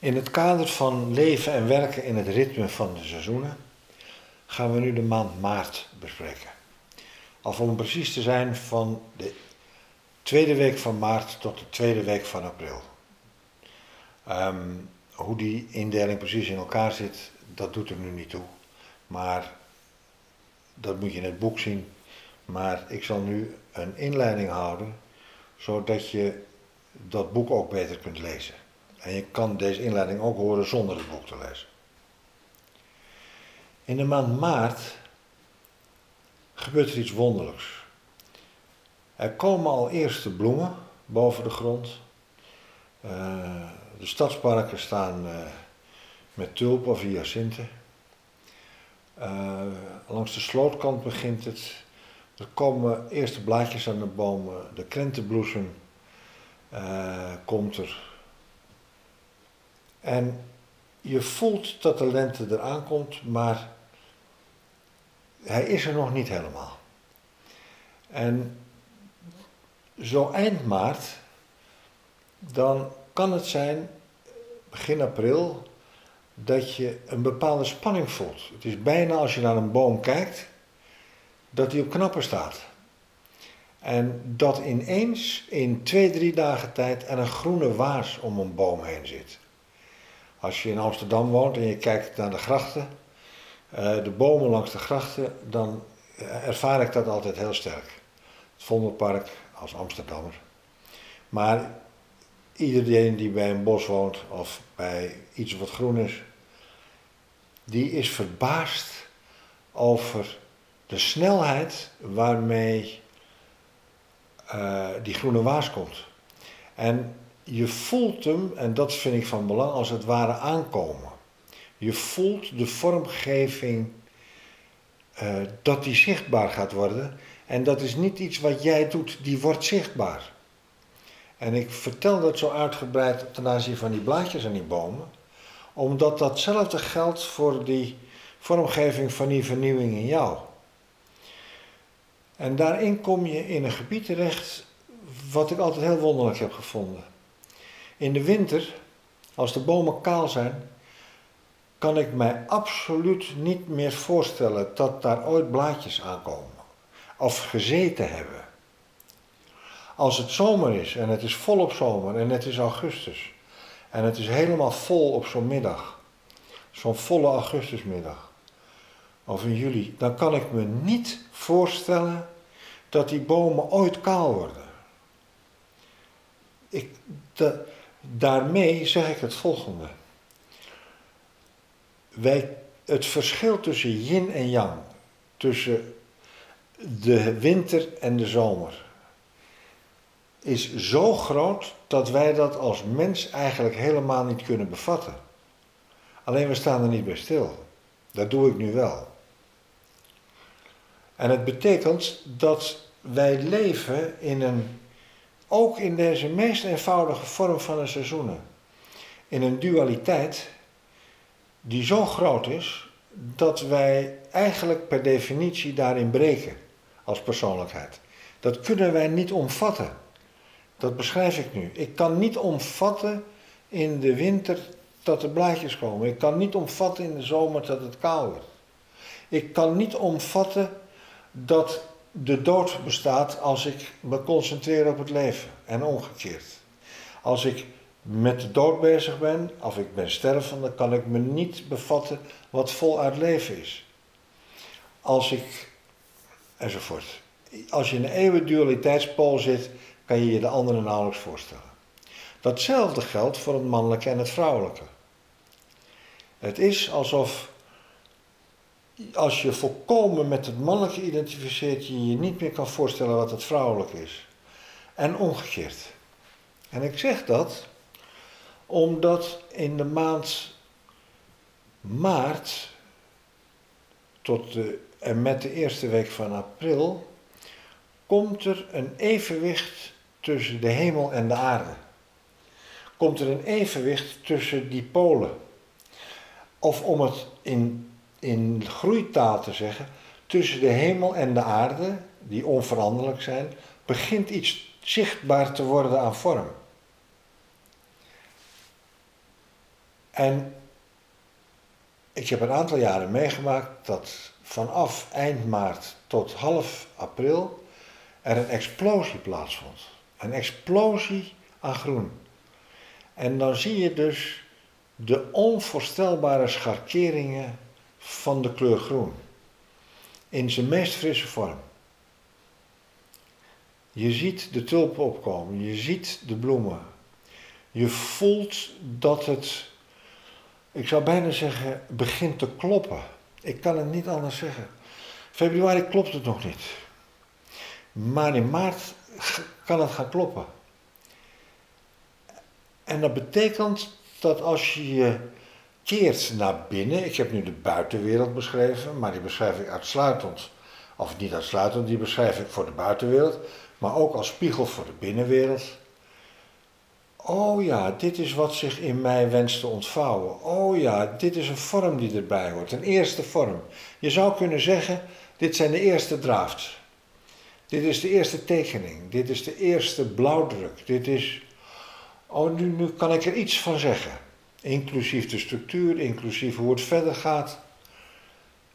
In het kader van leven en werken in het ritme van de seizoenen gaan we nu de maand maart bespreken. Of om precies te zijn van de tweede week van maart tot de tweede week van april. Ehm, hoe die indeling precies in elkaar zit, dat doet er nu niet toe. Maar dat moet je in het boek zien. Maar ik zal nu een inleiding houden, zodat je dat boek ook beter kunt lezen. En je kan deze inleiding ook horen zonder het boek te lezen. In de maand maart gebeurt er iets wonderlijks. Er komen al eerste bloemen boven de grond. Uh, de stadsparken staan uh, met tulpen of hyacinten. Uh, langs de slootkant begint het. Er komen eerste blaadjes aan de bomen. De krentenbloesem komt er. En je voelt dat de lente eraan komt, maar hij is er nog niet helemaal. En zo eind maart, dan kan het zijn, begin april, dat je een bepaalde spanning voelt. Het is bijna als je naar een boom kijkt, dat die op knappen staat. En dat ineens in twee, drie dagen tijd er een groene waas om een boom heen zit. Als je in Amsterdam woont en je kijkt naar de grachten, uh, de bomen langs de grachten, dan ervaar ik dat altijd heel sterk. Het Vondelpark als Amsterdammer. Maar iedereen die bij een bos woont of bij iets wat groen is, die is verbaasd over de snelheid waarmee uh, die groene waas komt. En je voelt hem, en dat vind ik van belang, als het ware aankomen. Je voelt de vormgeving uh, dat die zichtbaar gaat worden. En dat is niet iets wat jij doet, die wordt zichtbaar. En ik vertel dat zo uitgebreid ten aanzien van die blaadjes aan die bomen, omdat datzelfde geldt voor die vormgeving van die vernieuwing in jou. En daarin kom je in een gebied terecht wat ik altijd heel wonderlijk heb gevonden. In de winter, als de bomen kaal zijn, kan ik mij absoluut niet meer voorstellen dat daar ooit blaadjes aankomen of gezeten hebben. Als het zomer is en het is volop zomer en het is augustus en het is helemaal vol op zo'n middag, zo'n volle augustusmiddag of in juli, dan kan ik me niet voorstellen dat die bomen ooit kaal worden. Ik, de, daarmee zeg ik het volgende. Wij, het verschil tussen yin en yang, tussen de winter en de zomer, is zo groot dat wij dat als mens eigenlijk helemaal niet kunnen bevatten. Alleen we staan er niet bij stil. Dat doe ik nu wel. En het betekent dat wij leven in een ook in deze meest eenvoudige vorm van de seizoenen. In een dualiteit die zo groot is dat wij eigenlijk per definitie daarin breken als persoonlijkheid. Dat kunnen wij niet omvatten. Dat beschrijf ik nu. Ik kan niet omvatten in de winter dat er blaadjes komen. Ik kan niet omvatten in de zomer dat het koud wordt. Ik kan niet omvatten dat de dood bestaat als ik me concentreer op het leven en omgekeerd. Als ik met de dood bezig ben, of ik ben stervende, kan ik me niet bevatten wat voluit leven is. Als ik, enzovoort. Als je in een eeuwige dualiteitspool zit, kan je je de andere nauwelijks voorstellen. Datzelfde geldt voor het mannelijke en het vrouwelijke. Het is alsof als je volkomen met het mannelijke identificeert, je je niet meer kan voorstellen wat het vrouwelijk is. En omgekeerd. En ik zeg dat omdat in de maand maart tot en met de eerste week van april komt er een evenwicht tussen de hemel en de aarde. Komt er een evenwicht tussen die polen. Of om het in in groeitaal te zeggen, tussen de hemel en de aarde, die onveranderlijk zijn, begint iets zichtbaar te worden aan vorm. En ik heb een aantal jaren meegemaakt dat vanaf eind maart tot half april er een explosie plaatsvond. Een explosie aan groen. En dan zie je dus de onvoorstelbare scharkeringen van de kleur groen. In zijn meest frisse vorm. Je ziet de tulpen opkomen, je ziet de bloemen. Je voelt dat het, ik zou bijna zeggen, begint te kloppen. Ik kan het niet anders zeggen. Februari klopt het nog niet. Maar in maart kan het gaan kloppen. En dat betekent dat als je je keert naar binnen, ik heb nu de buitenwereld beschreven, maar die beschrijf ik uitsluitend, of niet uitsluitend, die beschrijf ik voor de buitenwereld, maar ook als spiegel voor de binnenwereld. Oh ja, dit is wat zich in mij wenst te ontvouwen. Oh ja, dit is een vorm die erbij hoort, een eerste vorm. Je zou kunnen zeggen, dit zijn de eerste drafts. Dit is de eerste tekening, dit is de eerste blauwdruk, dit is... Oh, nu, nu kan ik er iets van zeggen. Inclusief de structuur, inclusief hoe het verder gaat.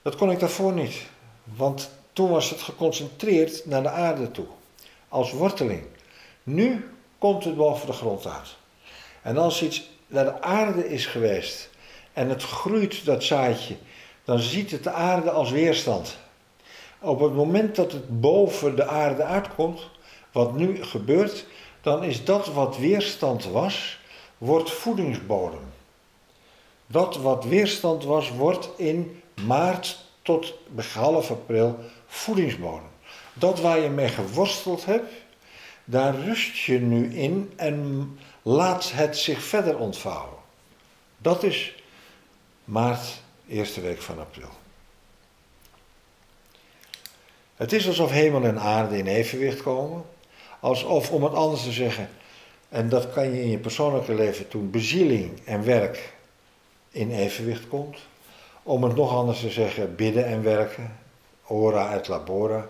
Dat kon ik daarvoor niet. Want toen was het geconcentreerd naar de aarde toe. Als worteling. Nu komt het boven de grond uit. En als iets naar de aarde is geweest en het groeit, dat zaadje, dan ziet het de aarde als weerstand. Op het moment dat het boven de aarde uitkomt, wat nu gebeurt, dan is dat wat weerstand was, wordt voedingsbodem. Dat wat weerstand was, wordt in maart tot half april voedingsbodem. Dat waar je mee geworsteld hebt, daar rust je nu in en laat het zich verder ontvouwen. Dat is maart, eerste week van april. Het is alsof hemel en aarde in evenwicht komen. Alsof, om het anders te zeggen, en dat kan je in je persoonlijke leven doen, bezieling en werk in evenwicht komt. Om het nog anders te zeggen, bidden en werken, ora et labora.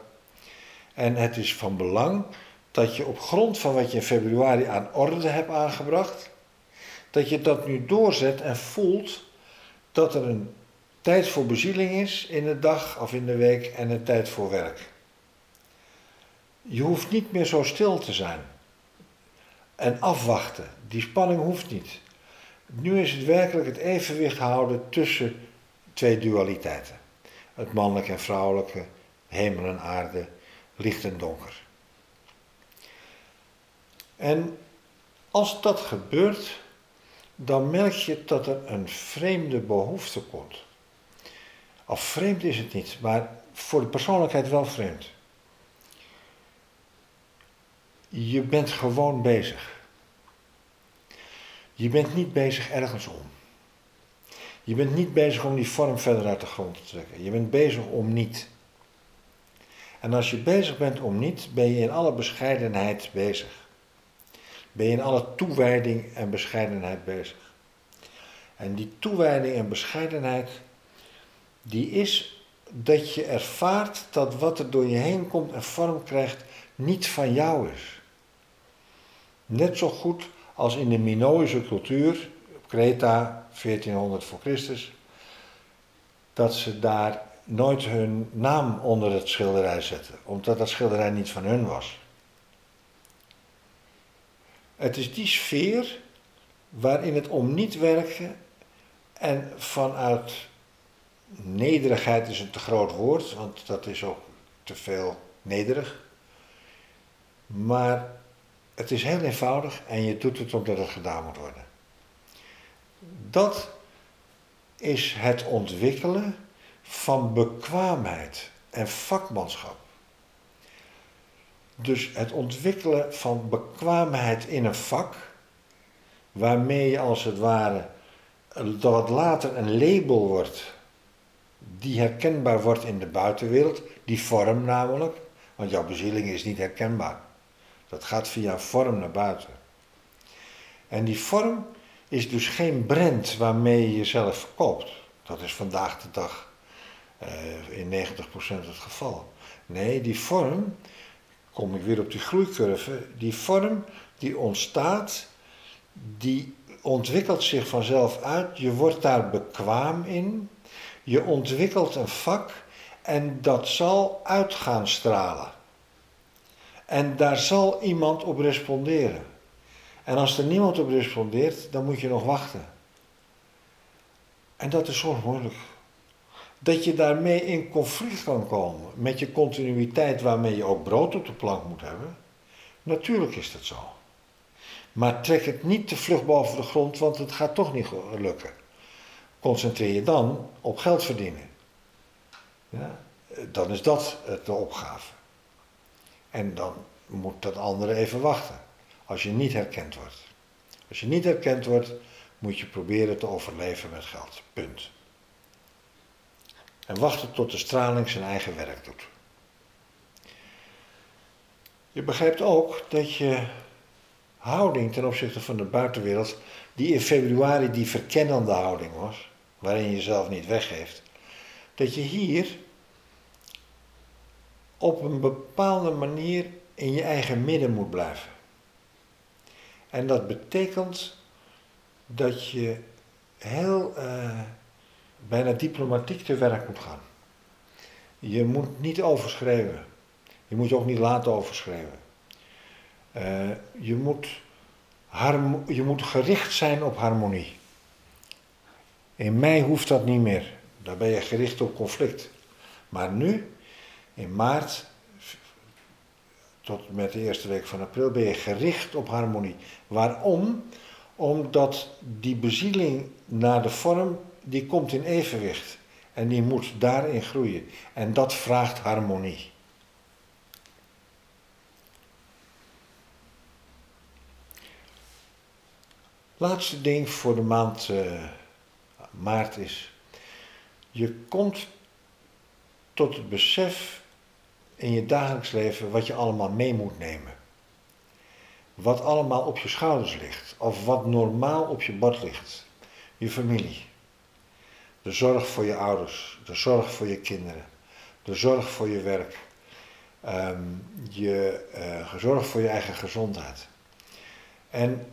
En het is van belang dat je op grond van wat je in februari aan orde hebt aangebracht, dat je dat nu doorzet en voelt dat er een tijd voor bezieling is in de dag of in de week en een tijd voor werk. Je hoeft niet meer zo stil te zijn en afwachten. Die spanning hoeft niet. Nu is het werkelijk het evenwicht houden tussen twee dualiteiten: het mannelijke en vrouwelijke, hemel en aarde, licht en donker. En als dat gebeurt, dan merk je dat er een vreemde behoefte komt. Of vreemd is het niet, maar voor de persoonlijkheid wel vreemd. Je bent gewoon bezig. Je bent niet bezig ergens om. Je bent niet bezig om die vorm verder uit de grond te trekken. Je bent bezig om niet. En als je bezig bent om niet, ben je in alle bescheidenheid bezig. Ben je in alle toewijding en bescheidenheid bezig. En die toewijding en bescheidenheid, die is dat je ervaart dat wat er door je heen komt en vorm krijgt, niet van jou is. Net zo goed als in de Minoïsche cultuur, op Kreta, 1400 voor Christus, dat ze daar nooit hun naam onder het schilderij zetten, omdat dat schilderij niet van hun was. Het is die sfeer waarin het om niet werken en vanuit nederigheid is een te groot woord, want dat is ook te veel nederig. Maar het is heel eenvoudig en je doet het omdat het gedaan moet worden. Dat is het ontwikkelen van bekwaamheid en vakmanschap. Dus het ontwikkelen van bekwaamheid in een vak, waarmee je als het ware dat later een label wordt, die herkenbaar wordt in de buitenwereld, die vorm namelijk, want jouw bezieling is niet herkenbaar. Dat gaat via vorm naar buiten. En die vorm is dus geen brand waarmee je jezelf verkoopt. Dat is vandaag de dag uh, in 90% het geval. Nee, die vorm, kom ik weer op die groeicurve, die vorm die ontstaat, die ontwikkelt zich vanzelf uit. Je wordt daar bekwaam in. Je ontwikkelt een vak en dat zal uit gaan stralen. En daar zal iemand op responderen. En als er niemand op respondeert, dan moet je nog wachten. En dat is soms moeilijk. Dat je daarmee in conflict kan komen met je continuïteit waarmee je ook brood op de plank moet hebben. Natuurlijk is dat zo. Maar trek het niet te vlug boven de grond, want het gaat toch niet lukken. Concentreer je dan op geld verdienen. Ja, dan is dat de opgave. En dan moet dat andere even wachten. Als je niet herkend wordt. Als je niet herkend wordt, moet je proberen te overleven met geld. Punt. En wachten tot de straling zijn eigen werk doet. Je begrijpt ook dat je houding ten opzichte van de buitenwereld, die in februari die verkennende houding was, waarin je jezelf niet weggeeft, dat je hier op een bepaalde manier in je eigen midden moet blijven. En dat betekent dat je heel uh, bijna diplomatiek te werk moet gaan. Je moet niet overschreeuwen. Je moet je ook niet laten overschreeuwen. Uh, je, moet je moet gericht zijn op harmonie. In mei hoeft dat niet meer. Daar ben je gericht op conflict. Maar nu, in maart, tot met de eerste week van april, ben je gericht op harmonie. Waarom? Omdat die bezieling naar de vorm, die komt in evenwicht. En die moet daarin groeien. En dat vraagt harmonie. Laatste ding voor de maand uh, maart is. Je komt tot het besef in je dagelijks leven wat je allemaal mee moet nemen. Wat allemaal op je schouders ligt, of wat normaal op je bord ligt. Je familie. De zorg voor je ouders, de zorg voor je kinderen, de zorg voor je werk, um, je uh, zorg voor je eigen gezondheid. En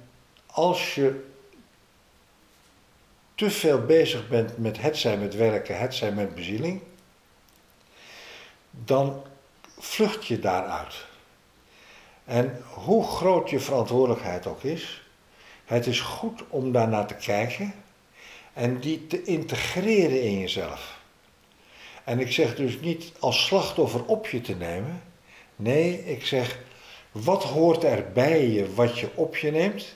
als je te veel bezig bent met het zijn met werken, het zijn met bezieling, dan vlucht je daaruit. En hoe groot je verantwoordelijkheid ook is, het is goed om daarnaar te kijken en die te integreren in jezelf. En ik zeg dus niet als slachtoffer op je te nemen. Nee, ik zeg wat hoort er bij je wat je op je neemt?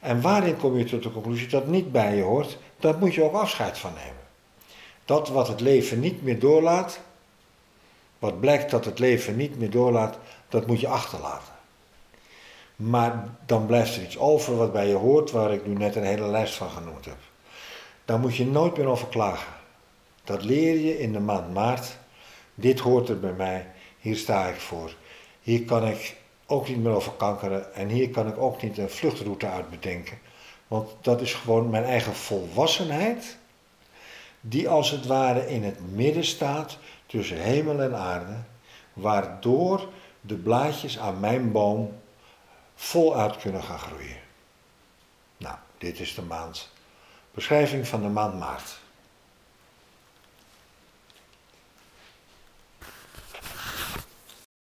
En waarin kom je tot de conclusie dat niet bij je hoort? Dat moet je ook afscheid van nemen. Dat wat het leven niet meer doorlaat, wat blijkt dat het leven niet meer doorlaat, dat moet je achterlaten. Maar dan blijft er iets over wat bij je hoort, waar ik nu net een hele lijst van genoemd heb. Daar moet je nooit meer over klagen. Dat leer je in de maand maart. Dit hoort er bij mij, hier sta ik voor. Hier kan ik ook niet meer over kankeren en hier kan ik ook niet een vluchtroute uit bedenken. Want dat is gewoon mijn eigen volwassenheid, die als het ware in het midden staat tussen hemel en aarde, waardoor de blaadjes aan mijn boom voluit kunnen gaan groeien. Nou, dit is de maand. Beschrijving van de maand maart.